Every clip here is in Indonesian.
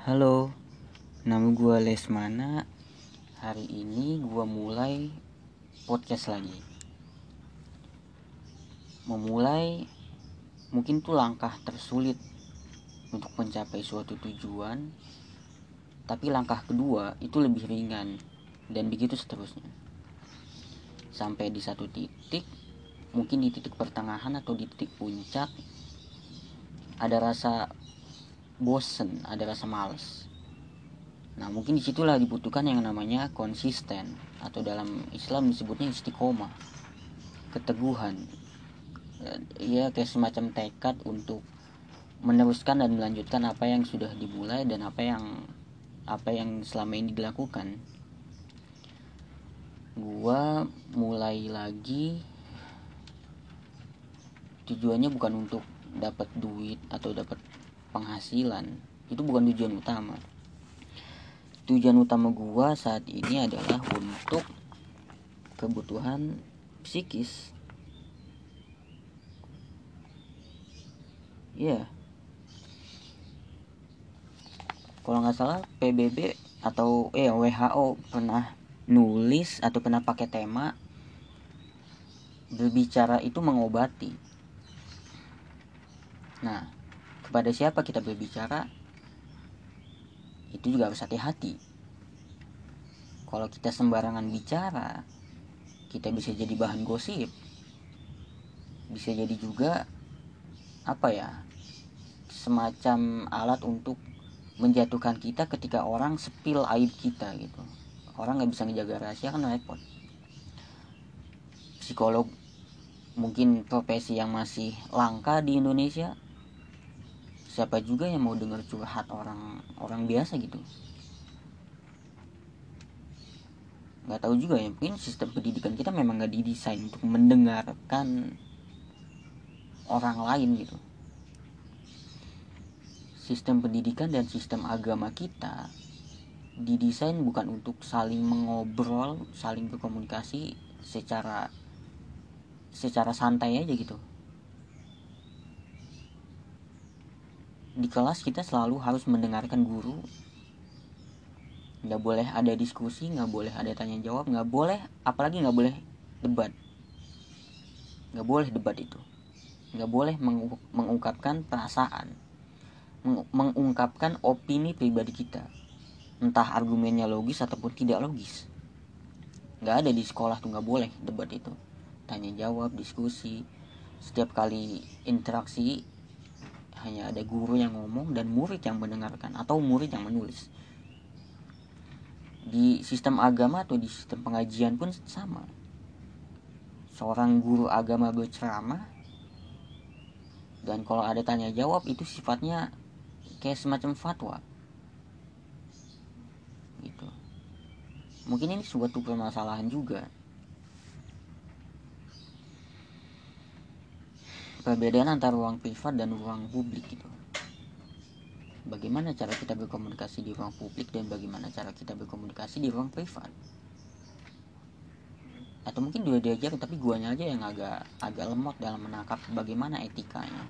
Halo, nama gue Lesmana. Hari ini gue mulai podcast lagi. Memulai mungkin tuh langkah tersulit untuk mencapai suatu tujuan, tapi langkah kedua itu lebih ringan dan begitu seterusnya. Sampai di satu titik, mungkin di titik pertengahan atau di titik puncak, ada rasa bosen, ada rasa males. Nah, mungkin di situlah dibutuhkan yang namanya konsisten atau dalam Islam disebutnya istiqomah, keteguhan. Ya, kayak semacam tekad untuk meneruskan dan melanjutkan apa yang sudah dimulai dan apa yang apa yang selama ini dilakukan. Gua mulai lagi tujuannya bukan untuk dapat duit atau dapat penghasilan. Itu bukan tujuan utama. Tujuan utama gua saat ini adalah untuk kebutuhan psikis. Ya yeah. kalau nggak salah PBB atau eh WHO pernah nulis atau pernah pakai tema berbicara itu mengobati. Nah kepada siapa kita berbicara itu juga harus hati-hati. Kalau kita sembarangan bicara kita bisa jadi bahan gosip. Bisa jadi juga apa ya semacam alat untuk menjatuhkan kita ketika orang sepil aib kita gitu. Orang nggak bisa ngejaga rahasia kan repot. Psikolog mungkin profesi yang masih langka di Indonesia siapa juga yang mau dengar curhat orang orang biasa gitu. Nggak tahu juga ya mungkin sistem pendidikan kita memang nggak didesain untuk mendengarkan orang lain gitu. Sistem pendidikan dan sistem agama kita didesain bukan untuk saling mengobrol saling berkomunikasi secara secara santai aja gitu di kelas kita selalu harus mendengarkan guru. Nggak boleh ada diskusi nggak boleh ada tanya jawab nggak boleh apalagi nggak boleh debat. Nggak boleh debat itu. Nggak boleh mengungkapkan perasaan. Mengungkapkan opini pribadi kita. Entah argumennya logis ataupun tidak logis. Nggak ada di sekolah tuh nggak boleh debat itu. Tanya jawab diskusi. Setiap kali interaksi hanya ada guru yang ngomong dan murid yang mendengarkan atau murid yang menulis. Di sistem agama atau di sistem pengajian pun sama. Seorang guru agama berceramah dan kalau ada tanya jawab itu sifatnya kayak semacam fatwa. Gitu. Mungkin ini suatu permasalahan juga perbedaan antara ruang privat dan ruang publik gitu. Bagaimana cara kita berkomunikasi di ruang publik dan bagaimana cara kita berkomunikasi di ruang privat? Atau mungkin dua diajar tapi guanya aja yang agak agak lemot dalam menangkap bagaimana etikanya.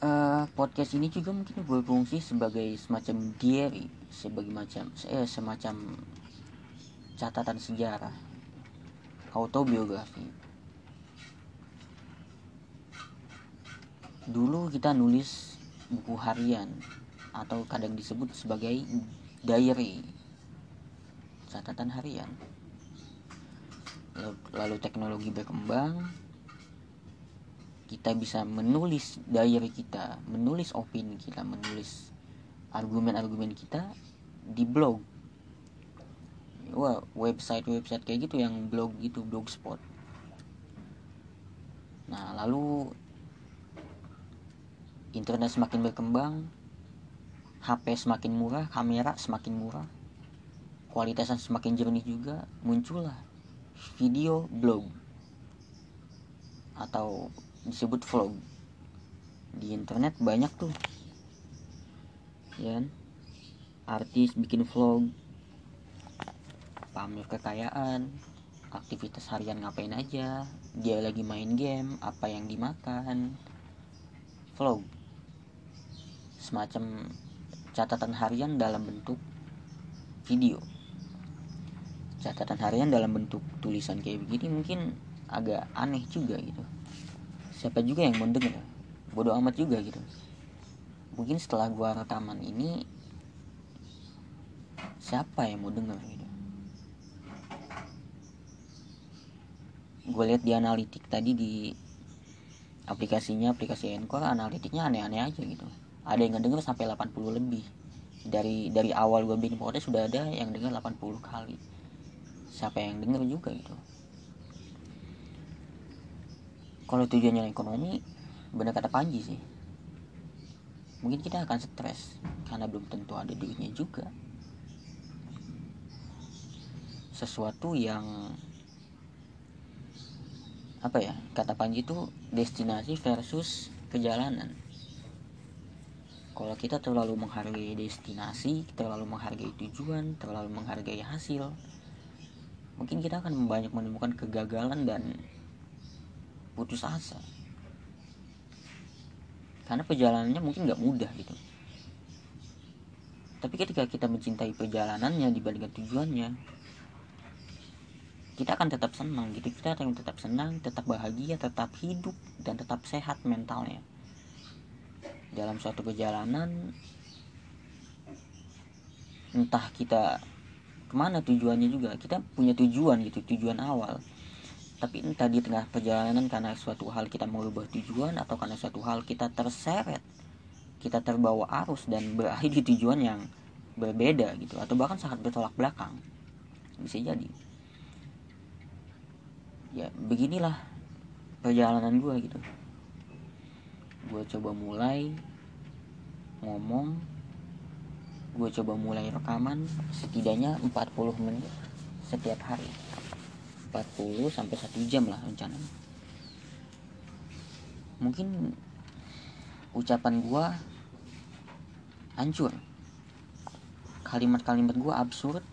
Uh, podcast ini juga mungkin berfungsi sebagai semacam diary sebagai macam eh, semacam catatan sejarah autobiografi. Dulu kita nulis buku harian atau kadang disebut sebagai diary catatan harian. Lalu teknologi berkembang kita bisa menulis diary kita menulis opini kita menulis argumen-argumen kita di blog wah website website kayak gitu yang blog gitu blogspot nah lalu internet semakin berkembang HP semakin murah kamera semakin murah kualitasnya semakin jernih juga muncullah video blog atau disebut vlog di internet banyak tuh ya kan? artis bikin vlog pamer kekayaan aktivitas harian ngapain aja dia lagi main game apa yang dimakan. Vlog semacam catatan harian dalam bentuk video. Catatan harian dalam bentuk tulisan kayak begini mungkin agak aneh juga gitu. Siapa juga yang mau denger? Bodoh amat juga gitu. Mungkin setelah gua rekaman ini siapa yang mau denger gitu gue lihat di analitik tadi di aplikasinya aplikasi Encore analitiknya aneh-aneh aja gitu. Ada yang ngedenger sampai 80 lebih. Dari dari awal gue bikin podcast sudah ada yang denger 80 kali. Siapa yang denger juga gitu. Kalau tujuannya ekonomi benar kata Panji sih. Mungkin kita akan stres karena belum tentu ada duitnya juga. Sesuatu yang apa ya kata Panji itu destinasi versus perjalanan kalau kita terlalu menghargai destinasi terlalu menghargai tujuan terlalu menghargai hasil mungkin kita akan banyak menemukan kegagalan dan putus asa. Karena perjalanannya mungkin nggak mudah gitu. Tapi ketika kita mencintai perjalanannya dibandingkan tujuannya kita akan tetap senang gitu. Kita akan tetap senang tetap bahagia tetap hidup dan tetap sehat mentalnya. Dalam suatu perjalanan entah kita ke mana tujuannya juga kita punya tujuan gitu tujuan awal. Tapi entah di tengah perjalanan karena suatu hal kita merubah tujuan atau karena suatu hal kita terseret kita terbawa arus dan berakhir di tujuan yang berbeda gitu atau bahkan sangat bertolak belakang. Bisa jadi ya beginilah perjalanan gue gitu. Gue coba mulai ngomong gue coba mulai rekaman setidaknya 40 menit setiap hari. 40 sampai 1 jam lah rencana mungkin ucapan gue hancur. Kalimat-kalimat gue absurd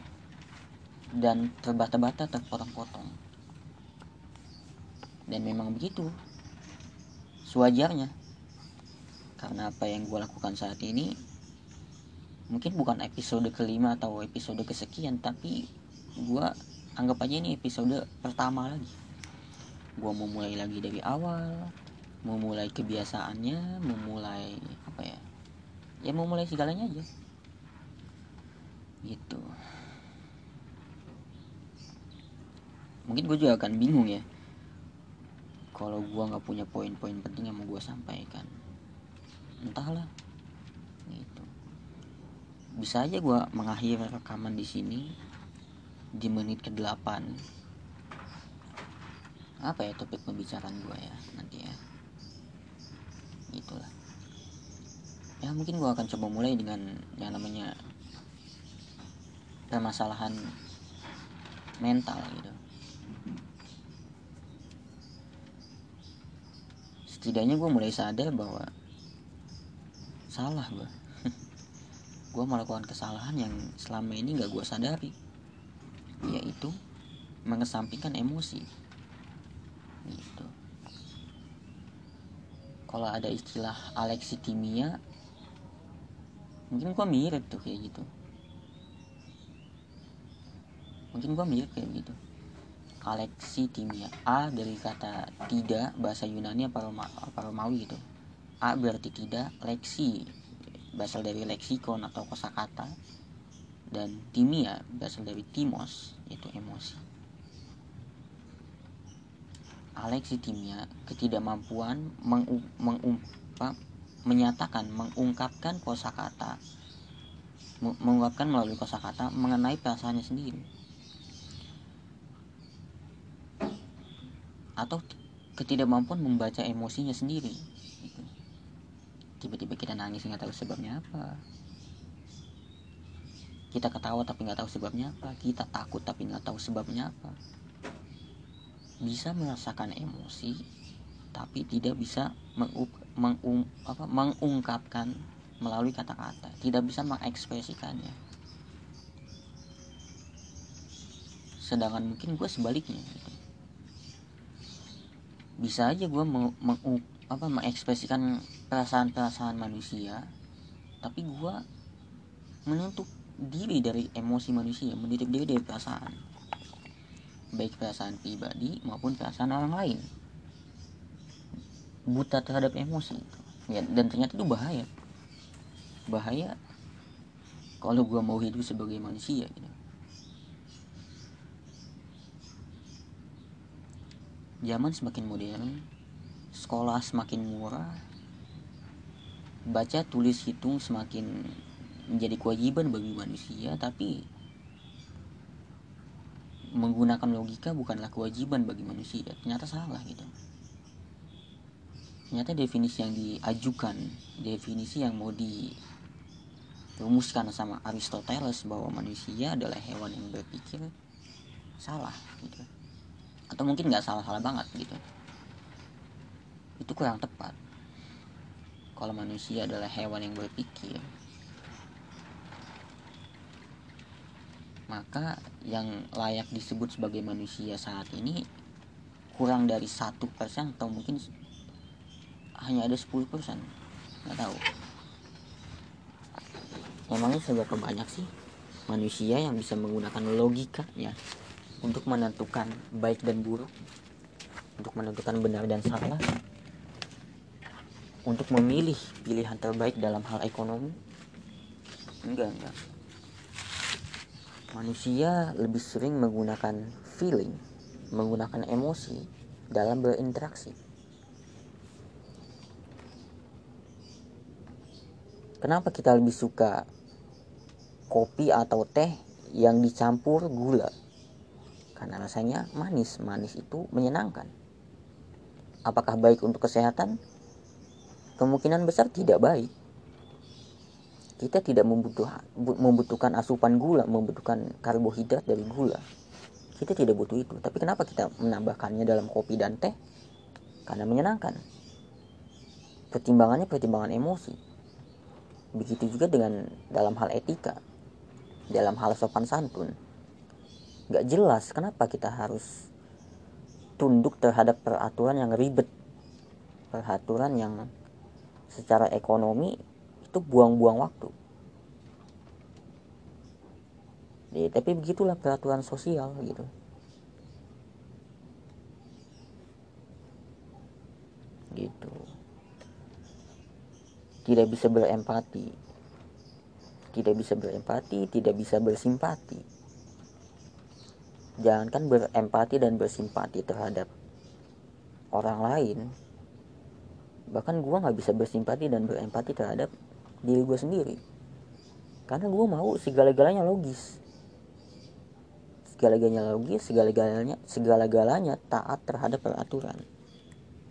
dan terbata-bata terpotong-potong dan memang begitu. Sewajarnya. Karena apa yang gue lakukan saat ini mungkin bukan episode kelima atau episode kesekian tapi gue anggap aja ini episode pertama lagi. Gue mau mulai lagi dari awal mau mulai kebiasaannya mau mulai apa ya ya mau mulai segalanya aja. Gitu. Mungkin gue juga akan bingung ya kalau gue nggak punya poin-poin penting yang mau gue sampaikan entahlah. Gitu. Bisa aja gue mengakhiri rekaman di sini di menit ke 8 apa ya topik pembicaraan gue ya nanti ya? Gitulah. Ya mungkin gue akan coba mulai dengan yang namanya permasalahan mental gitu setidaknya gue mulai sadar bahwa salah gue gue melakukan kesalahan yang selama ini gak gue sadari. Yaitu mengesampingkan emosi. Gitu. Kalau ada istilah alexitimia mungkin gue mirip tuh kayak gitu. Mungkin gue mirip kayak gitu timia A dari kata tidak bahasa Yunani apa, Roma, apa Romawi gitu. A berarti tidak leksi berasal dari leksikon atau kosakata. Dan timia berasal dari timos yaitu emosi. Timia ketidakmampuan mengum, mengum, menyatakan mengungkapkan kosakata mengungkapkan melalui kosakata mengenai perasaannya sendiri atau ketidakmampuan membaca emosinya sendiri gitu. tiba-tiba kita nangis nggak tahu sebabnya apa. Kita ketawa tapi nggak tahu sebabnya apa. Kita takut tapi nggak tahu sebabnya apa. Bisa merasakan emosi tapi tidak bisa mengup, apa, mengungkapkan melalui kata-kata. Tidak bisa mengekspresikannya. Sedangkan mungkin gue sebaliknya gitu. Bisa aja gue meng, meng, apa mengekspresikan perasaan-perasaan manusia tapi gue menutup diri dari emosi manusia menutup diri dari perasaan. Baik perasaan pribadi maupun perasaan orang lain. Buta terhadap emosi. Ya dan ternyata itu bahaya. Bahaya kalau gue mau hidup sebagai manusia gitu zaman semakin modern sekolah semakin murah baca tulis hitung semakin menjadi kewajiban bagi manusia tapi menggunakan logika bukanlah kewajiban bagi manusia. Ternyata salah gitu. Ternyata definisi yang diajukan definisi yang mau dirumuskan sama Aristoteles bahwa manusia adalah hewan yang berpikir salah gitu atau mungkin nggak salah-salah banget gitu. Itu kurang tepat. Kalau manusia adalah hewan yang berpikir maka yang layak disebut sebagai manusia saat ini kurang dari satu persen atau mungkin hanya ada 10 persen. Nggak tahu. Emangnya seberapa banyak sih manusia yang bisa menggunakan logika ya untuk menentukan baik dan buruk untuk menentukan benar dan salah untuk memilih pilihan terbaik dalam hal ekonomi enggak enggak manusia lebih sering menggunakan feeling, menggunakan emosi dalam berinteraksi. Kenapa kita lebih suka kopi atau teh yang dicampur gula? Karena rasanya manis, manis itu menyenangkan. Apakah baik untuk kesehatan? Kemungkinan besar tidak baik kita tidak membutuhkan asupan gula, membutuhkan karbohidrat dari gula. Kita tidak butuh itu. Tapi kenapa kita menambahkannya dalam kopi dan teh? Karena menyenangkan. Pertimbangannya pertimbangan emosi. Begitu juga dengan dalam hal etika, dalam hal sopan santun. Gak jelas kenapa kita harus tunduk terhadap peraturan yang ribet, peraturan yang secara ekonomi itu buang-buang waktu. Ya, tapi begitulah peraturan sosial gitu. Gitu. Tidak bisa berempati. Tidak bisa berempati tidak bisa bersimpati jangankan berempati dan bersimpati terhadap orang lain bahkan gue nggak bisa bersimpati dan berempati terhadap diri gue sendiri. Karena gue mau segala-galanya logis. Segala-galanya logis segala-galanya segala-galanya taat terhadap peraturan.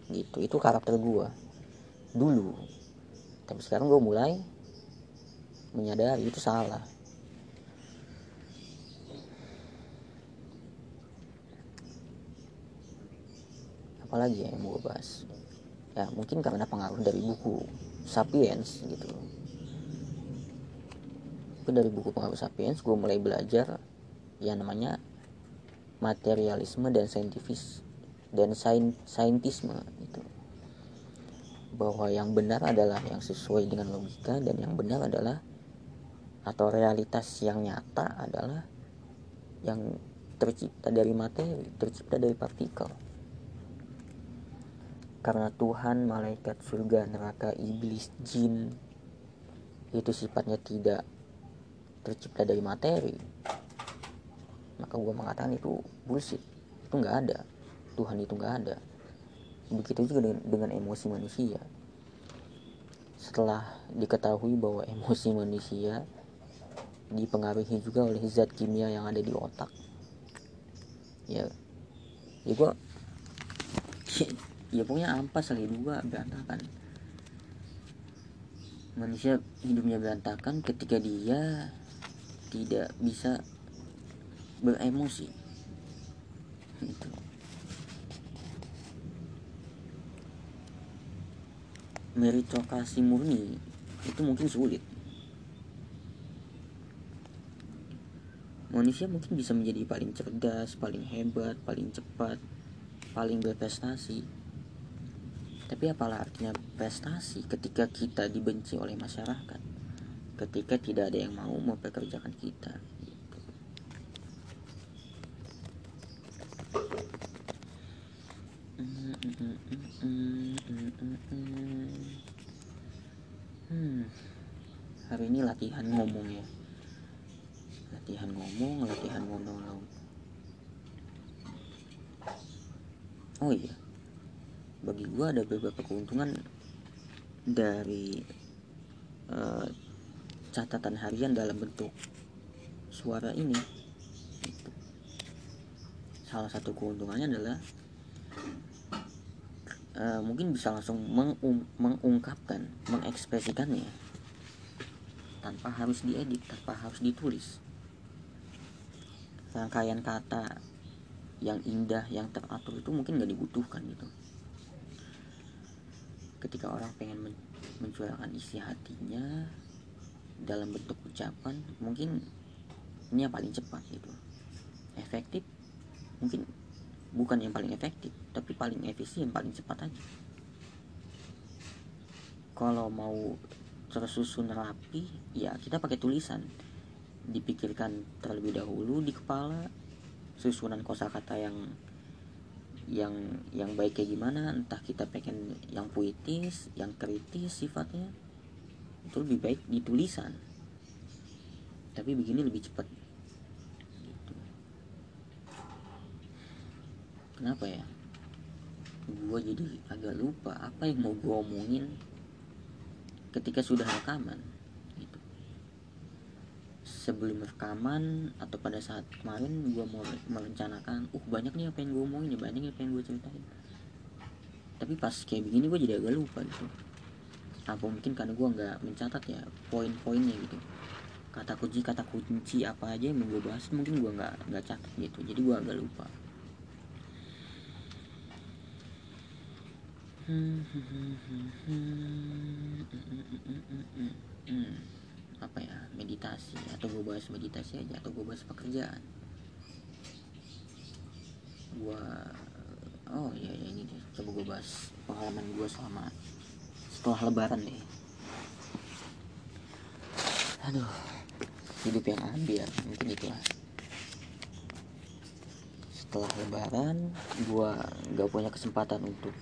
Gitu itu karakter gue dulu tapi sekarang gue mulai menyadari itu salah apalagi ya yang gue bahas? Ya mungkin karena pengaruh dari buku Sapiens gitu. Itu dari buku pengaruh Sapiens gue mulai belajar yang namanya materialisme dan saintifis dan sain, saintisme itu bahwa yang benar adalah yang sesuai dengan logika dan yang benar adalah atau realitas yang nyata adalah yang tercipta dari materi, tercipta dari partikel karena Tuhan, malaikat, surga, neraka, iblis, jin itu sifatnya tidak tercipta dari materi. Maka gue mengatakan itu bullshit. Itu nggak ada. Tuhan itu nggak ada. Begitu juga dengan, dengan emosi manusia. Setelah diketahui bahwa emosi manusia dipengaruhi juga oleh zat kimia yang ada di otak. Ya. Ya gue ya pokoknya ampas lah hidup gua berantakan. Manusia hidupnya berantakan ketika dia tidak bisa beremosi. Itu. Meritokrasi murni itu mungkin sulit. Manusia mungkin bisa menjadi paling cerdas paling hebat paling cepat paling berprestasi tapi apalah artinya prestasi ketika kita dibenci oleh masyarakat. Ketika tidak ada yang mau mempekerjakan kita gitu. hmm, hari ini latihan ngomong ya. Latihan ngomong latihan monolog oh iya bagi gue ada beberapa keuntungan dari uh, catatan harian dalam bentuk suara ini. Salah satu keuntungannya adalah uh, mungkin bisa langsung mengung mengungkapkan mengekspresikannya tanpa harus diedit tanpa harus ditulis. Rangkaian kata yang indah yang teratur itu mungkin gak dibutuhkan gitu ketika orang pengen men mencurahkan isi hatinya dalam bentuk ucapan mungkin ini yang paling cepat gitu. Efektif? Mungkin bukan yang paling efektif tapi paling efisien paling cepat aja. Kalau mau tersusun rapi ya kita pakai tulisan. Dipikirkan terlebih dahulu di kepala susunan kosakata yang yang yang baik kayak gimana entah kita pengen yang puitis yang kritis sifatnya itu lebih baik di tulisan. Tapi begini lebih cepat. Gitu. kenapa ya? Gue jadi agak lupa apa yang mau gue omongin ketika sudah rekaman sebelum rekaman atau pada saat kemarin gue mau merencanakan uh banyak nih yang gue omongin ya banyak yang gue ceritain. Tapi pas kayak begini gue jadi agak lupa gitu. Apa mungkin karena gue nggak mencatat ya poin-poinnya gitu. Kata kunci kata kunci apa aja yang gue bahas mungkin gue nggak nggak catat gitu. Jadi gue agak lupa. Hmm, hmm, hmm, apa ya meditasi atau gue bahas meditasi aja atau gue bahas pekerjaan. Gue oh iya ya ini deh coba gue bahas pengalaman gue selama setelah lebaran deh aduh hidup yang ambil mungkin itulah. Setelah lebaran gue gak punya kesempatan untuk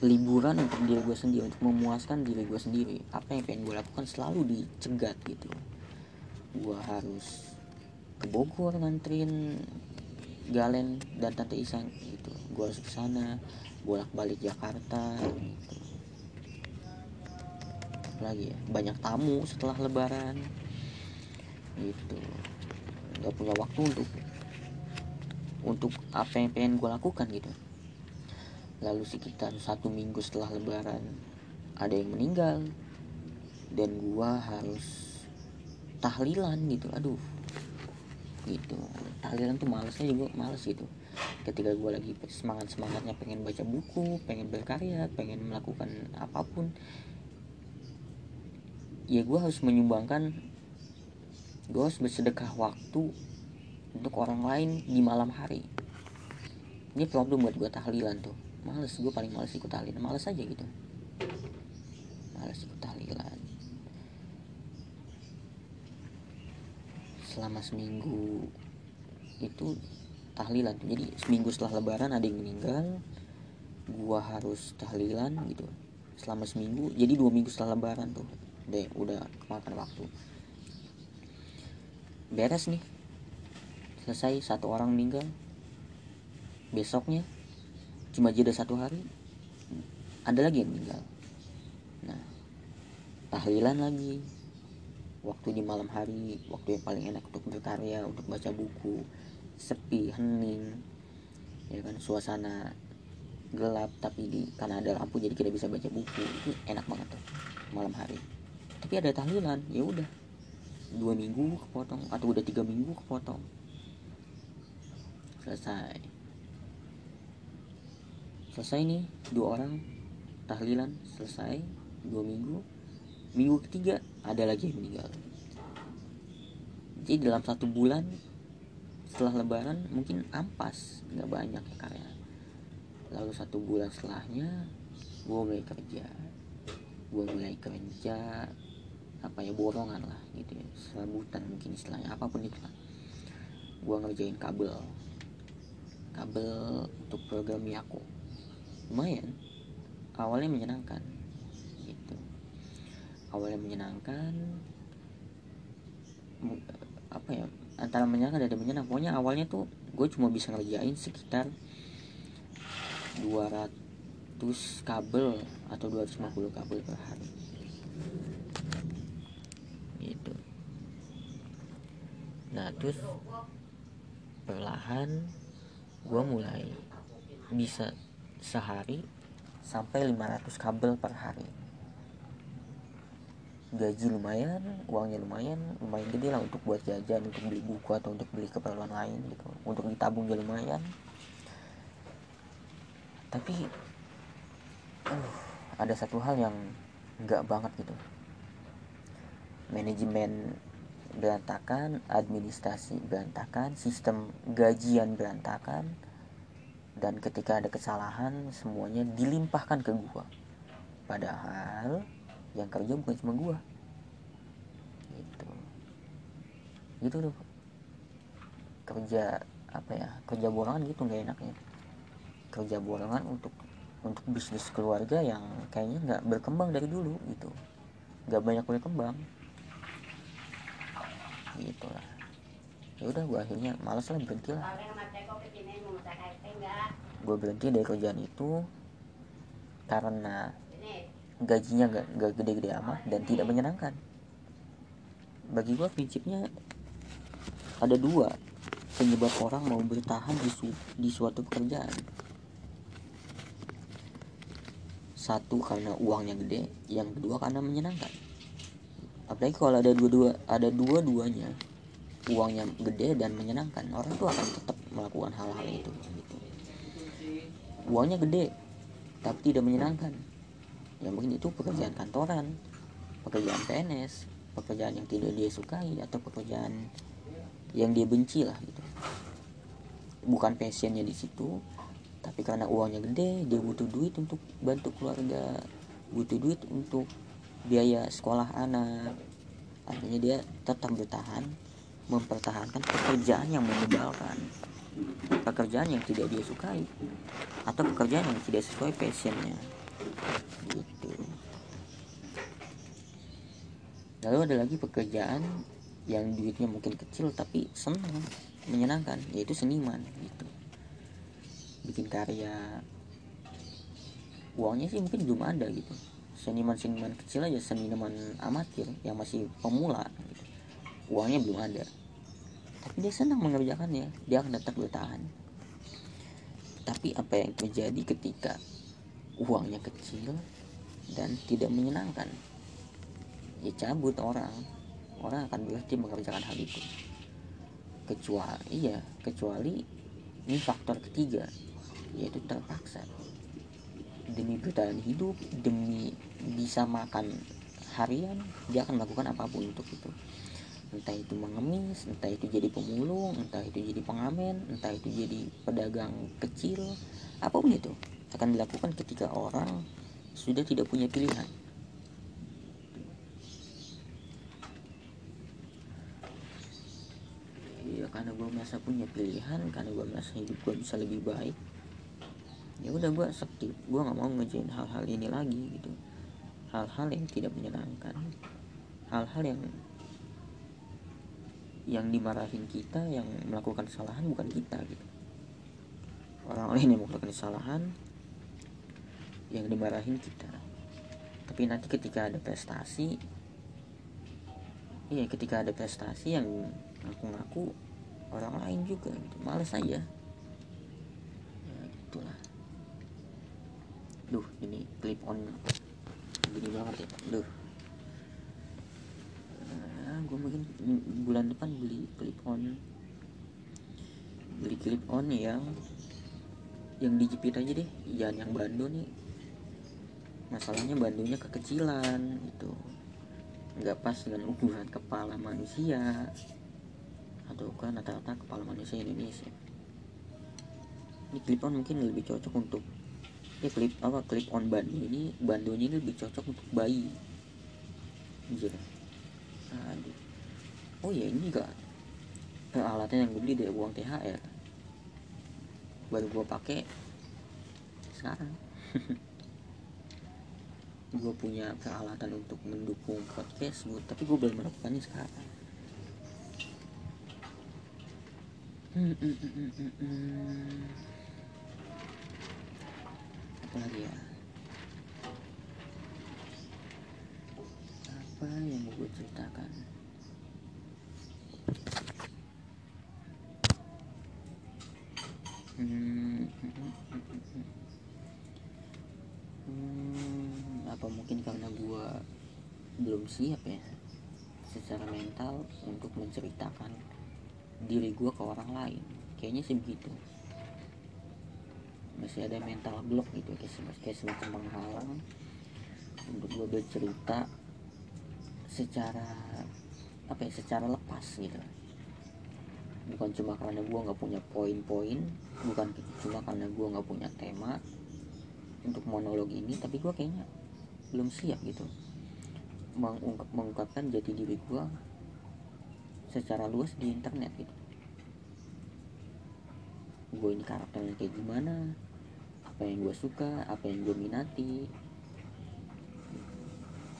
liburan untuk diri gue sendiri untuk memuaskan diri gue sendiri. Apa yang pengen gue lakukan selalu dicegat gitu. Gue harus ke Bogor nganterin Galen dan Tante Isang gitu. Gue harus ke sana bolak balik Jakarta gitu. Lagi ya banyak tamu setelah Lebaran gitu. Nggak punya waktu untuk untuk apa yang pengen gue lakukan gitu lalu sekitar satu minggu setelah lebaran ada yang meninggal. Dan gua harus tahlilan gitu. Aduh. Gitu. Tahlilan tuh malesnya juga males gitu. Ketika gue lagi semangat semangatnya pengen baca buku pengen berkarya pengen melakukan apa pun ya gue harus menyumbangkan gue harus bersedekah waktu untuk orang lain di malam hari. Ini problem buat gue tahlilan tuh males gue paling males ikut tahlilan males aja gitu. Males ikut tahlilan selama seminggu itu tahlilan jadi seminggu setelah lebaran ada yang meninggal gua harus tahlilan gitu. Selama seminggu jadi dua minggu setelah lebaran tuh. Deh udah kemakan waktu. Beres nih. Selesai satu orang meninggal. Besoknya cuma jeda satu hari. Ada lagi yang meninggal. Nah tahlilan lagi. Waktu di malam hari waktu yang paling enak untuk berkarya untuk baca buku. Sepi hening. Ya kan suasana gelap tapi di karena ada lampu jadi kita bisa baca buku. Itu enak banget tuh malam hari. Tapi ada tahlilan ya udah. Dua minggu kepotong atau udah tiga minggu kepotong. Selesai selesai nih dua orang tahlilan selesai dua minggu. Minggu ketiga ada lagi yang meninggal. Jadi dalam satu bulan setelah lebaran mungkin ampas nggak banyak ya karya lalu satu bulan setelahnya gue mulai kerja. Gue mulai kerja apa ya borongan lah gitu ya. Serabutan mungkin istilahnya apa pun itu lah. Gue ngerjain kabel. Kabel untuk program Yako lumayan. Awalnya menyenangkan. Gitu. Awalnya menyenangkan. Apa ya antara menyenangkan dan menyenangkan. Pokoknya awalnya tuh gue cuma bisa ngerjain sekitar 200 kabel atau 250 kabel per hari. Gitu. Nah terus perlahan gue mulai bisa sehari sampai 500 kabel per hari. Gaji lumayan uangnya lumayan lumayan gede lah untuk buat jajan untuk beli buku atau untuk beli keperluan lain gitu. Untuk ditabung juga lumayan. Tapi uh, ada satu hal yang nggak banget gitu. Manajemen berantakan administrasi berantakan sistem gajian berantakan dan ketika ada kesalahan semuanya dilimpahkan ke gua. Padahal yang kerja bukan cuma gua. Gitu. Gitu loh kerja apa ya kerja borongan gitu nggak enaknya. Kerja borongan untuk untuk bisnis keluarga yang kayaknya nggak berkembang dari dulu gitu. Nggak banyak berkembang. Gitu lah. Ya udah gue akhirnya malas lah berhenti lah gue berhenti dari kerjaan itu karena gajinya nggak nggak gede-gede amat dan tidak menyenangkan. Bagi gue prinsipnya ada dua penyebab orang mau bertahan di, su di suatu pekerjaan. Satu karena uangnya gede. Yang kedua karena menyenangkan. Apalagi kalau ada dua-dua ada dua-duanya uangnya gede dan menyenangkan orang tuh akan tetap melakukan hal-hal itu. Uangnya gede tapi tidak menyenangkan. Yang mungkin itu pekerjaan kantoran pekerjaan PNS pekerjaan yang tidak dia sukai atau pekerjaan yang dia benci lah gitu. Bukan passionnya di situ tapi karena uangnya gede dia butuh duit untuk bantu keluarga butuh duit untuk biaya sekolah anak. Akhirnya dia tetap bertahan mempertahankan pekerjaan yang menyebalkan pekerjaan yang tidak dia sukai atau pekerjaan yang tidak sesuai passionnya. Gitu. Lalu ada lagi pekerjaan yang duitnya mungkin kecil tapi senang menyenangkan yaitu seniman gitu. Bikin karya. Uangnya sih mungkin belum ada gitu. Seniman-seniman kecil aja seniman amatir yang masih pemula gitu. uangnya belum ada tapi dia senang mengerjakannya. Dia akan tetap bertahan tapi apa yang terjadi ketika uangnya kecil dan tidak menyenangkan? Ya cabut orang. Orang akan berhenti mengerjakan hal itu. Kecuali iya kecuali ini faktor ketiga yaitu terpaksa. Demi bertahan hidup demi bisa makan harian dia akan melakukan apa pun untuk itu entah itu mengemis entah itu jadi pemulung entah itu jadi pengamen entah itu jadi pedagang kecil apa pun itu akan dilakukan ketika orang sudah tidak punya pilihan. Ya karena gue merasa punya pilihan, karena gue merasa hidup gue bisa lebih baik. Ya udah gue skip, gue nggak mau ngejain hal-hal ini lagi gitu. Hal-hal yang tidak menyenangkan, hal-hal yang yang dimarahin kita yang melakukan kesalahan bukan kita gitu. Orang lain yang melakukan kesalahan yang dimarahin kita. Tapi nanti ketika ada prestasi iya ketika ada prestasi yang ngaku-ngaku orang lain juga gitu. Males aja. Ya itulah duh ini clip on. Gini banget ya duh mungkin bulan depan beli clip on. Beli clip on yang yang dijepit aja deh jangan yang bando nih. Masalahnya bandunya kekecilan gitu. Nggak pas dengan ukuran kepala manusia. Atau kan rata-rata kepala manusia Indonesia. Ini clip on mungkin lebih cocok untuk ya clip apa clip on bando ini bandonya ini lebih cocok untuk bayi. Anjir. aduh oh ya ini juga alatnya yang gue beli dari uang THR baru gue pakai sekarang. Gue punya peralatan untuk mendukung podcast gue tapi gue belum melakukannya sekarang. Hmm, hmm, hmm. apa lagi ya? Apa yang mau gue ceritakan hmm, apa mungkin karena gue belum siap ya secara mental untuk menceritakan diri gue ke orang lain? Kayaknya sih begitu. Masih ada mental block gitu kayak, kayak semacam penghalang untuk gue bercerita secara apa ya secara lepas gitu bukan cuma karena gue nggak punya poin-poin bukan cuma karena gue nggak punya tema untuk monolog ini tapi gue kayaknya belum siap gitu mengungkap, mengungkapkan jati diri gue secara luas di internet gitu. Gue ini karakternya kayak gimana apa yang gue suka apa yang gue minati.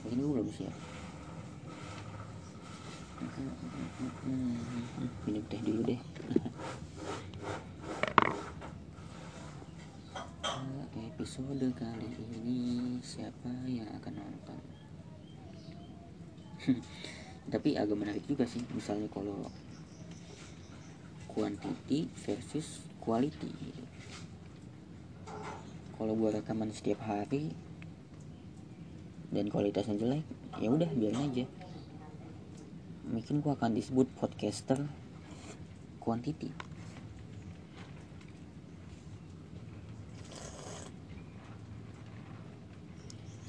Mungkin gue belum siap minum teh dulu deh. Episode kali ini siapa yang akan nonton? Tapi agak menarik juga sih misalnya kalau quantity versus quality. Kalau gue rekaman setiap hari dan kualitasnya jelek ya udah biarin aja mungkin gue akan disebut podcaster quantity.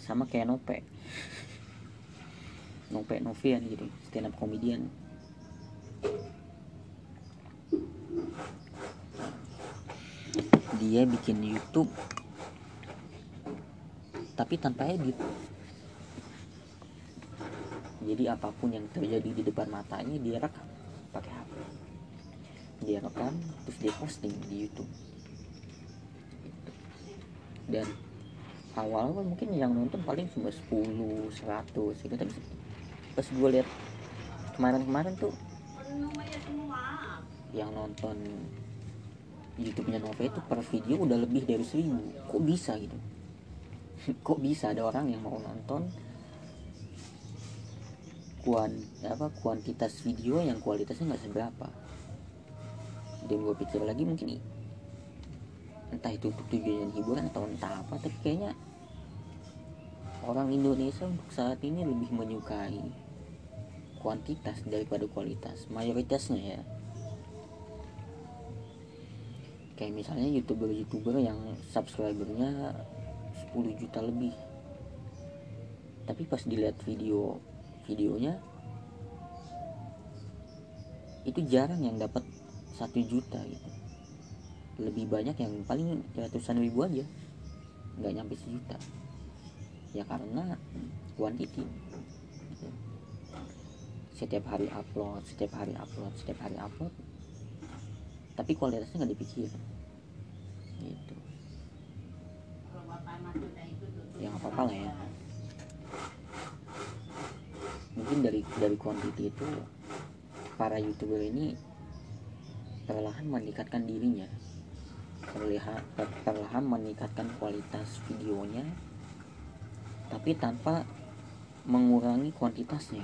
Sama kayak Nope. Nope Novian gitu stand up comedian. Dia bikin YouTube tapi tanpa edit jadi apa pun yang terjadi di depan matanya dia rekam pakai HP dia rekam terus dia posting di YouTube. Dan awal kan mungkin yang nonton paling cuma 10 100 gitu. Tapi pas gue lihat kemarin-kemarin tuh yang nonton YouTube-nya Nova itu per video udah lebih dari seribu. Kok bisa gitu? Kok bisa ada orang yang mau nonton kuan apa kuantitas video yang kualitasnya nggak seberapa. Dan gue pikir lagi mungkin entah itu untuk tujuan hiburan atau entah apa tapi kayaknya orang Indonesia untuk saat ini lebih menyukai kuantitas daripada kualitas mayoritasnya ya. Kayak misalnya youtuber-youtuber yang subscribernya 10 juta lebih. Tapi pas dilihat video videonya itu jarang yang dapat satu juta gitu. Lebih banyak yang paling ratusan ribu aja nggak nyampe sejuta. Ya karena quantity. Gitu. setiap hari upload setiap hari upload setiap hari upload tapi kualitasnya nggak dipikir. Gitu. Ya nggak apa-apa lah ya mungkin dari dari quantity itu para youtuber ini perlahan meningkatkan dirinya. Perlihat perlahan meningkatkan kualitas videonya tapi tanpa mengurangi kuantitasnya.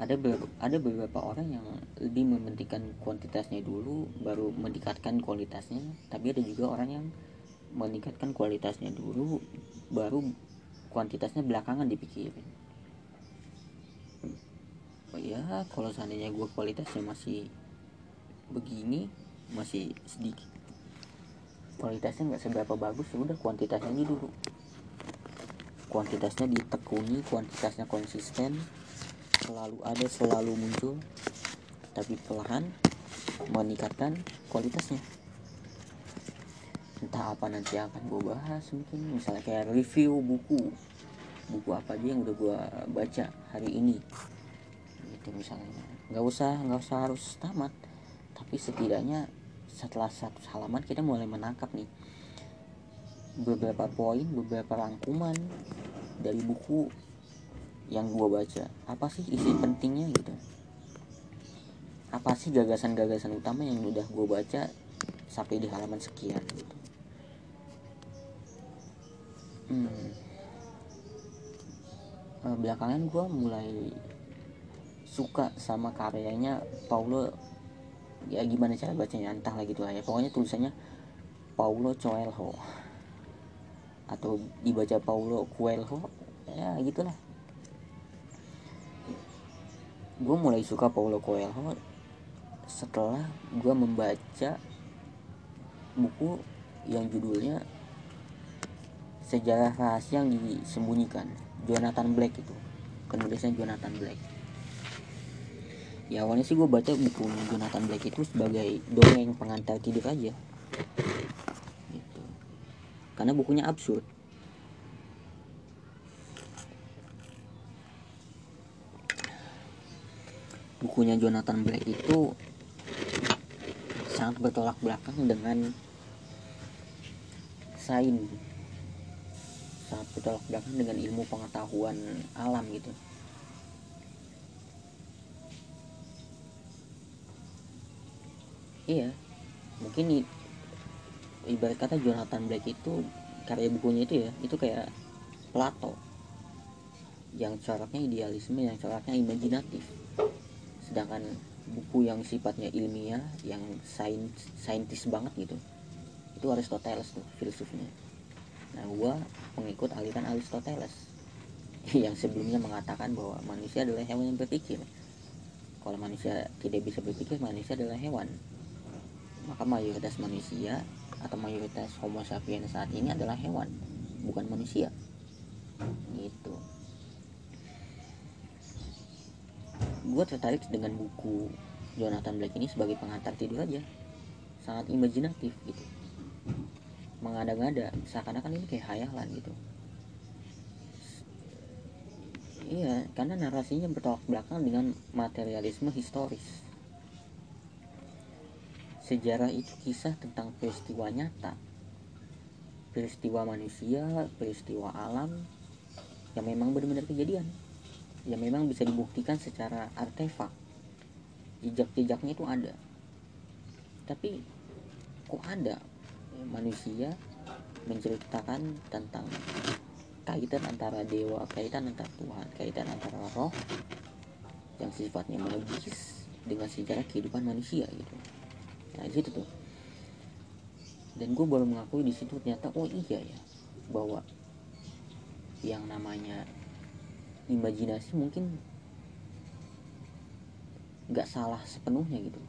Ada ber, ada beberapa orang yang lebih mementingkan kuantitasnya dulu baru meningkatkan kualitasnya tapi ada juga orang yang meningkatkan kualitasnya dulu baru kuantitasnya belakangan dipikirin. Oh ya kalau seandainya gue kualitasnya masih begini masih sedikit kualitasnya nggak seberapa bagus ya udah kuantitasnya aja dulu. Kuantitasnya ditekuni kuantitasnya konsisten selalu ada selalu muncul tapi perlahan meningkatkan kualitasnya entah apa nanti akan gue bahas mungkin. Misalnya kayak review buku. Buku apa aja yang udah gue baca hari ini. Gitu misalnya. Nggak usah nggak usah harus tamat. Tapi setidaknya setelah satu halaman kita mulai menangkap nih. Beberapa poin beberapa rangkuman dari buku yang gue baca. Apa sih isi pentingnya gitu? Apa sih gagasan-gagasan utama yang udah gue baca sampai di halaman sekian? gitu hmm. Eh, belakangan gue mulai suka sama karyanya Paulo. Ya gimana cara bacanya? Entah gitu lah ya. Pokoknya tulisannya Paulo Coelho. Atau dibaca Paulo Coelho. Ya gitulah. Gue mulai suka Paulo Coelho setelah gue membaca buku yang judulnya sejarah rahasia yang disembunyikan. Jonathan Black itu. Penulisnya Jonathan Black. Ya awalnya sih gue baca buku Jonathan Black itu sebagai dongeng pengantar tidur aja. Gitu. karena bukunya absurd. Bukunya Jonathan Black itu sangat bertolak belakang dengan sains sangat bertolak belakang dengan ilmu pengetahuan alam gitu. Iya mungkin ibarat kata Jonathan Black itu karya bukunya itu ya itu kayak Plato yang coraknya idealisme yang coraknya imajinatif. Sedangkan buku yang sifatnya ilmiah yang sains saintis banget gitu itu Aristoteles tuh filsufnya Nah, gue mengikut aliran Aristoteles yang sebelumnya mengatakan bahwa manusia adalah hewan yang berpikir. Kalau manusia tidak bisa berpikir, manusia adalah hewan. Maka mayoritas manusia atau mayoritas Homo sapiens saat ini adalah hewan, bukan manusia. Gitu. Gue tertarik dengan buku Jonathan Black ini sebagai pengantar tidur aja. Sangat imajinatif gitu mengada-ngada. Seakan-akan ini kayak hayalan gitu. Iya karena narasinya bertolak belakang dengan materialisme historis. Sejarah itu kisah tentang peristiwa nyata. Peristiwa manusia peristiwa alam yang memang benar-benar kejadian. Yang memang bisa dibuktikan secara artefak. Jejak-jejaknya itu ada. Tapi kok ada manusia menceritakan tentang kaitan antara dewa, kaitan antara Tuhan, kaitan antara roh yang sifatnya magis dengan sejarah kehidupan manusia gitu. Nah itu tuh. Dan gue baru mengakui di situ ternyata oh iya ya bahwa yang namanya imajinasi mungkin nggak salah sepenuhnya gitu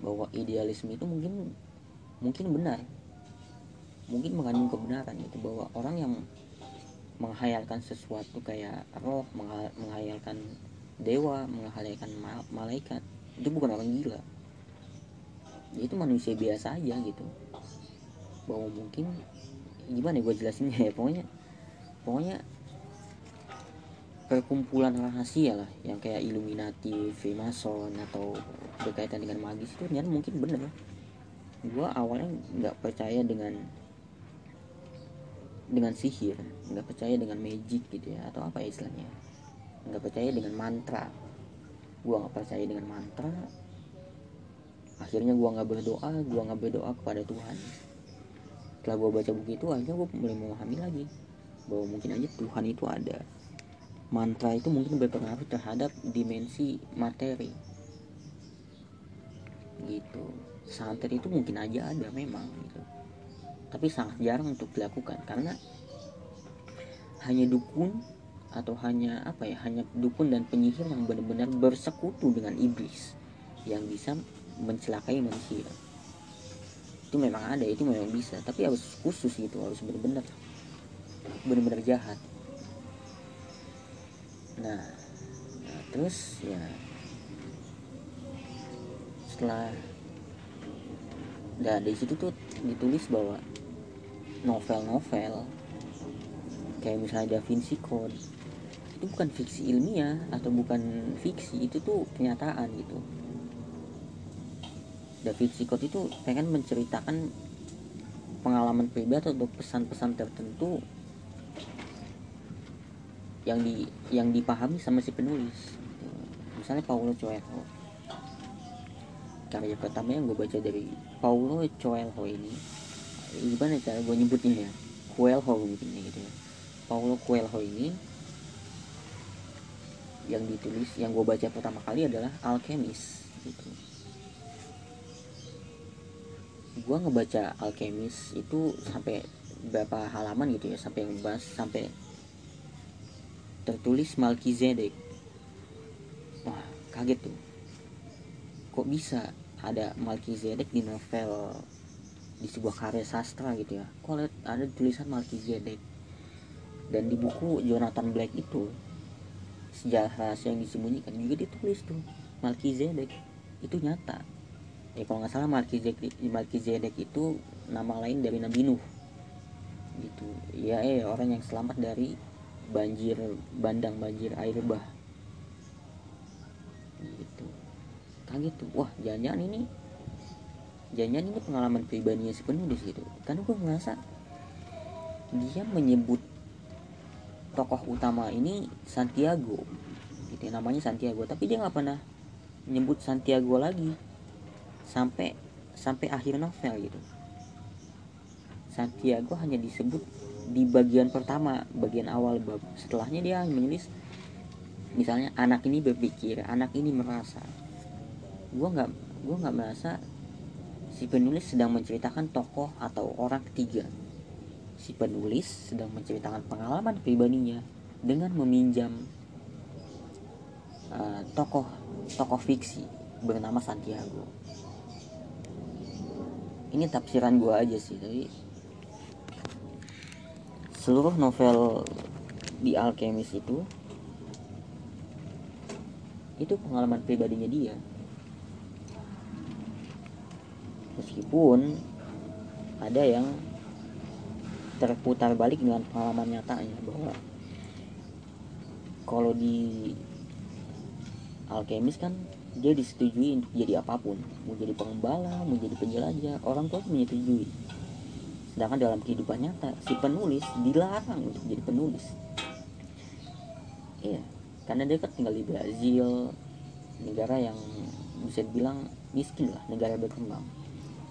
bahwa idealisme itu mungkin mungkin benar. Mungkin mengandung kebenaran itu bahwa orang yang menghayalkan sesuatu kayak roh menghayalkan dewa menghayalkan malaikat itu bukan orang gila. Itu manusia biasa aja gitu. Bahwa mungkin gimana gue jelasinnya ya pokoknya pokoknya perkumpulan rahasia lah yang kayak Illuminati, Freemason atau berkaitan dengan magis itu ternyata mungkin bener gue awalnya nggak percaya dengan dengan sihir nggak percaya dengan magic gitu ya atau apa ya istilahnya? Nggak percaya dengan mantra. Gue nggak percaya dengan mantra. Akhirnya gue nggak berdoa gue nggak berdoa kepada Tuhan. Setelah gue baca buku itu akhirnya gue mulai memahami lagi bahwa mungkin aja Tuhan itu ada. Mantra itu mungkin berpengaruh terhadap dimensi materi. Gitu santet itu mungkin aja ada memang gitu. Tapi sangat jarang untuk dilakukan karena hanya dukun atau hanya apa ya hanya dukun dan penyihir yang benar-benar bersekutu dengan iblis yang bisa mencelakai manusia. Itu memang ada itu memang bisa tapi harus khusus gitu harus benar-benar benar-benar jahat. Nah terus ya setelah dan dari situ tuh ditulis bahwa novel-novel kayak misalnya Da Vinci Code itu bukan fiksi ilmiah atau bukan fiksi itu tuh kenyataan gitu. Da Vinci Code itu pengen menceritakan pengalaman pribadi atau pesan-pesan tertentu yang di yang dipahami sama si penulis. Misalnya Paulo Coelho karya pertama yang gue baca dari Paulo Coelho ini gimana cara gue nyebutnya ya? Coelho mungkin gitu ya. Paulo Coelho ini yang ditulis yang gue baca pertama kali adalah Alchemist gitu. Gue ngebaca Alchemist itu sampai berapa halaman gitu ya sampai ngebahas sampai tertulis Malkizedek. Wah kaget tuh. Kok bisa ada Malkizedek di novel di sebuah karya sastra gitu ya. Kok lihat ada tulisan Malkizedek dan di buku Jonathan Black itu sejarah rahasia yang disembunyikan juga ditulis tuh. Malkizedek itu nyata. Ya kalau nggak salah Malkizedek Malkizedek itu nama lain dari Nabi Nuh. Gitu. Ya eh orang yang selamat dari banjir bandang banjir air bah kaget tuh wah jangan-jangan ini. Jangan-jangan ini pengalaman pribadinya si penulis gitu karena gue merasa dia menyebut tokoh utama ini Santiago. Gitu ya, namanya Santiago. Tapi dia nggak pernah menyebut Santiago lagi. Sampai sampai akhir novel gitu. Santiago hanya disebut di bagian pertama bagian awal bab. Setelahnya dia menulis misalnya anak ini berpikir anak ini merasa gue nggak gue nggak merasa si penulis sedang menceritakan tokoh atau orang ketiga. Si penulis sedang menceritakan pengalaman pribadinya dengan meminjam uh, tokoh tokoh fiksi bernama Santiago. Ini tafsiran gue aja sih tapi seluruh novel di Alchemist itu itu pengalaman pribadinya dia meskipun ada yang terputar balik dengan pengalaman nyatanya bahwa kalau di Alchemist kan dia disetujui untuk jadi apa pun. Mau jadi pengembala mau jadi penjelajah orang tua menyetujui. Sedangkan dalam kehidupan nyata si penulis dilarang untuk jadi penulis. Iya karena dia kan tinggal di Brazil negara yang bisa dibilang miskin lah negara berkembang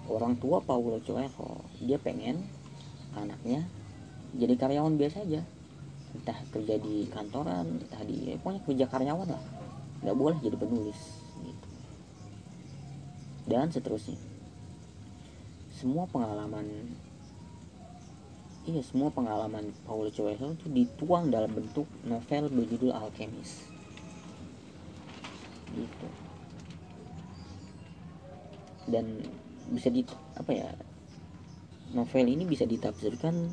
orang tua Paulo Coelho dia pengen anaknya jadi karyawan biasa aja. Entah kerja di kantoran entah di ya, pokoknya kerja karyawan lah. Nggak boleh jadi penulis gitu. Dan seterusnya. Semua pengalaman iya semua pengalaman Paulo Coelho itu dituang dalam bentuk novel berjudul Alchemist. Gitu. Dan bisa di apa ya novel ini bisa ditafsirkan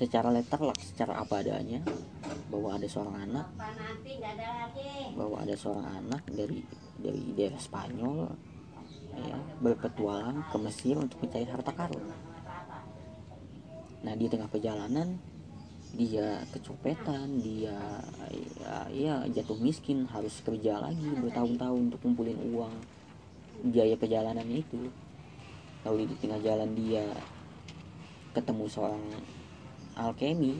secara letterlek secara apa adanya. Bahwa ada seorang anak. Bahwa ada seorang anak dari dari daerah Spanyol ya berpetualang ke Mesir untuk mencari harta karun. Nah di tengah perjalanan dia kecopetan dia ya, ya jatuh miskin harus kerja lagi bertahun-tahun untuk kumpulin uang biaya perjalanan itu. Lalu di tengah jalan dia ketemu seorang alkemi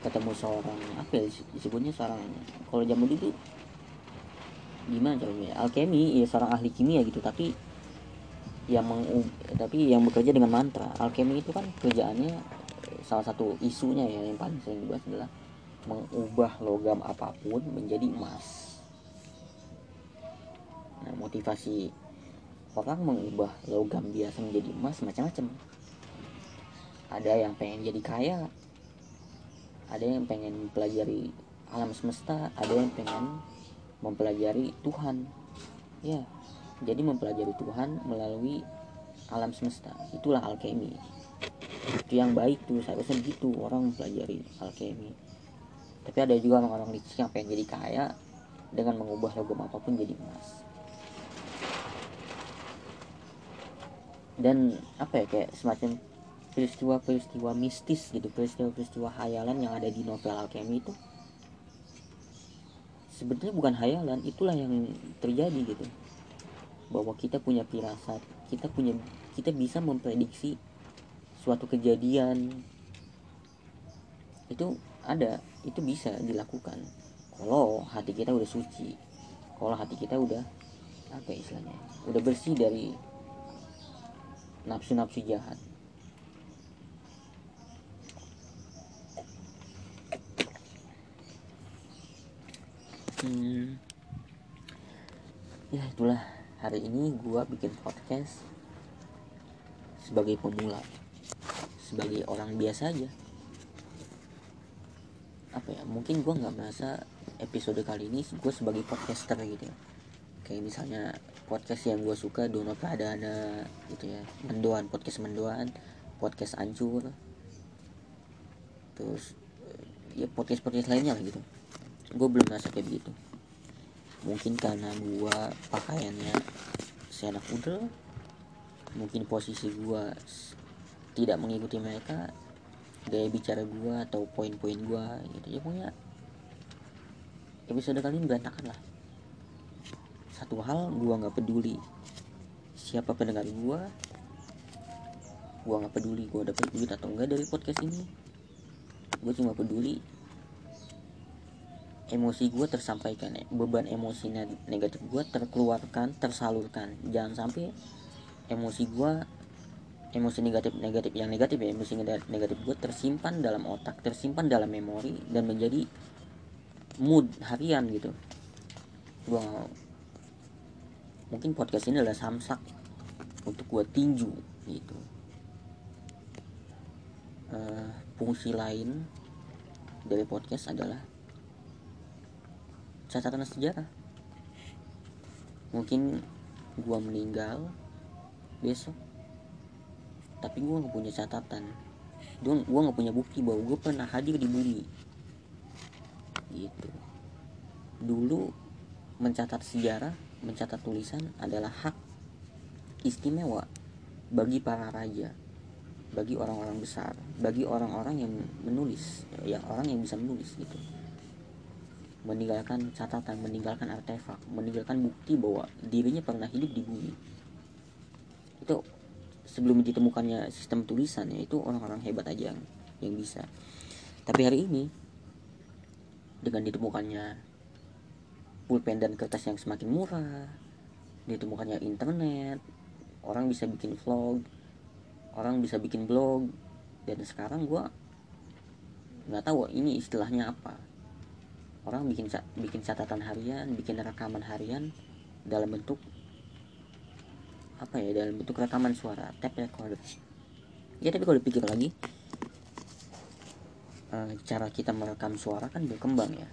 ketemu seorang apa ya disebutnya seorang kalau zaman dulu gimana caranya alkemi ya seorang ahli kimia gitu tapi yang meng, tapi yang bekerja dengan mantra. Alkemi itu kan kerjaannya salah satu isunya ya yang paling sering dibahas adalah mengubah logam apa pun menjadi emas nah motivasi orang mengubah logam biasa menjadi emas macam-macam. Ada yang pengen jadi kaya ada yang pengen mempelajari alam semesta ada yang pengen mempelajari Tuhan. Ya jadi mempelajari Tuhan melalui alam semesta. Itulah alkemi. Itu yang baik tuh seharusnya begitu orang mempelajari alkemi. Tapi ada juga orang-orang licik yang pengen jadi kaya dengan mengubah logam apa pun jadi emas dan apa ya kayak semacam peristiwa-peristiwa mistis gitu peristiwa-peristiwa hayalan yang ada di novel alchemy itu. Sebenarnya bukan hayalan itulah yang terjadi gitu. Bahwa kita punya firasat kita punya kita bisa memprediksi suatu kejadian. Itu ada itu bisa dilakukan kalau hati kita udah suci kalau hati kita udah apa ya istilahnya udah bersih dari nafsu-nafsu jahat. Hmm, ya itulah hari ini gua bikin podcast sebagai pemula. Sebagai orang biasa aja. Apa ya mungkin gue nggak merasa episode kali ini gue sebagai podcaster gitu ya. Kayak misalnya podcast yang gue suka Dono Pradana gitu ya. Mendoan podcast mendoan podcast ancur terus ya podcast podcast lainnya lah gitu. Gue belum merasa kayak begitu. Mungkin karena gue pakaiannya seenak udah mungkin posisi gue tidak mengikuti mereka gaya bicara gue atau poin-poin gue gitu. Ya punya episode kali ini berantakan lah satu hal gue nggak peduli siapa pendengar gue gue nggak peduli gue dapet duit atau enggak dari podcast ini. Gue cuma peduli emosi gue tersampaikan beban emosi negatif gue terkeluarkan tersalurkan. Jangan sampai emosi gue emosi negatif negatif yang negatif ya emosi negatif gue tersimpan dalam otak tersimpan dalam memori dan menjadi mood harian gitu. Gue mungkin podcast ini adalah samsak untuk gue tinju gitu. Uh, fungsi lain dari podcast adalah catatan sejarah. Mungkin gue meninggal besok tapi gue nggak punya catatan. Gue nggak punya bukti bahwa gue pernah hadir di bumi gitu. Dulu mencatat sejarah mencatat tulisan adalah hak istimewa bagi para raja bagi orang-orang besar bagi orang-orang yang menulis ya orang yang bisa menulis gitu. Meninggalkan catatan meninggalkan artefak meninggalkan bukti bahwa dirinya pernah hidup di bumi. Itu sebelum ditemukannya sistem tulisan ya itu orang-orang hebat aja yang, yang bisa. Tapi hari ini dengan ditemukannya pulpen dan kertas yang semakin murah ditemukannya internet orang bisa bikin vlog orang bisa bikin blog dan sekarang gue nggak tahu ini istilahnya apa. Orang bikin bikin catatan harian bikin rekaman harian dalam bentuk apa ya dalam bentuk rekaman suara tape recorder. Ya tapi kalau dipikir lagi uh, cara kita merekam suara kan berkembang ya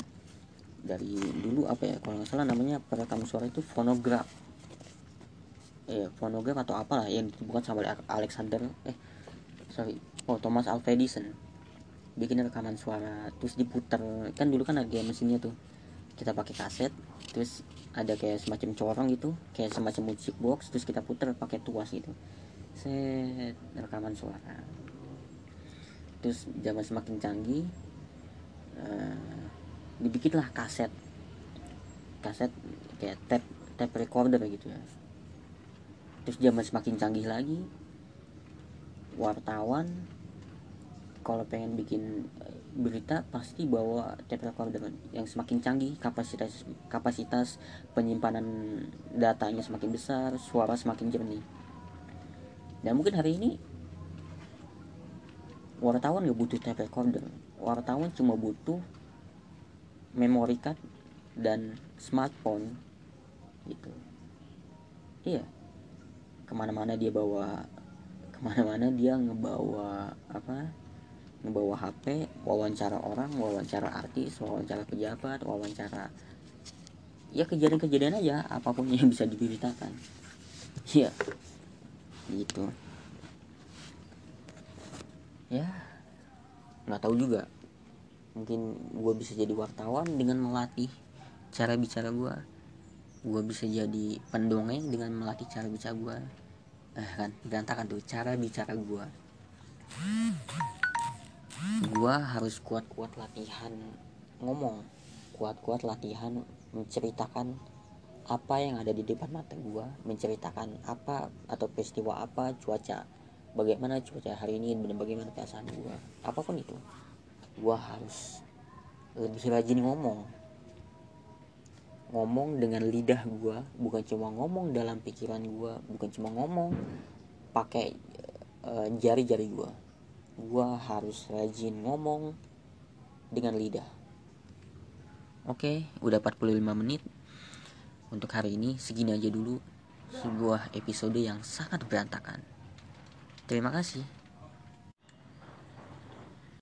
dari dulu apa ya kalau nggak salah namanya perekam suara itu fonograf. Eh fonograf atau apalah yang bukan sama Alexander eh sorry oh Thomas Alva Edison. Bikin rekaman suara terus diputar. Kan dulu kan ada mesinnya tuh. Kita pakai kaset terus ada kayak semacam corong gitu kayak semacam musik box terus kita putar pakai tuas gitu. Set rekaman suara. Terus zaman semakin canggih uh, dibikinlah kaset. Kaset kayak tape tape recorder gitu ya. Terus zaman semakin canggih lagi wartawan kalau pengen bikin berita pasti bawa tape recorder yang semakin canggih kapasitas kapasitas penyimpanan datanya semakin besar suara semakin jernih. Dan mungkin hari ini wartawan gak butuh tape recorder. Wartawan cuma butuh memory card dan smartphone gitu. Iya. Ke mana-mana dia bawa ke mana-mana dia ngebawa apa ngebawa HP wawancara orang wawancara artis wawancara pejabat wawancara ya kejadian-kejadian aja apa pun yang bisa diberitakan. Ya gitu. Ya. Nggak tahu juga mungkin gue bisa jadi wartawan dengan melatih cara bicara gue gue bisa jadi pendongeng dengan melatih cara bicara gue eh kan berantakan tuh cara bicara gue gue harus kuat-kuat latihan ngomong kuat-kuat latihan menceritakan apa yang ada di depan mata gue menceritakan apa atau peristiwa apa cuaca bagaimana cuaca hari ini dan bagaimana perasaan gue apa pun itu gue harus lebih rajin ngomong. Ngomong dengan lidah gue bukan cuma ngomong dalam pikiran gue bukan cuma ngomong pakai uh, jari-jari gue gue harus rajin ngomong dengan lidah. Oke udah 45 menit. Untuk hari ini segini aja dulu sebuah episode yang sangat berantakan. Terima kasih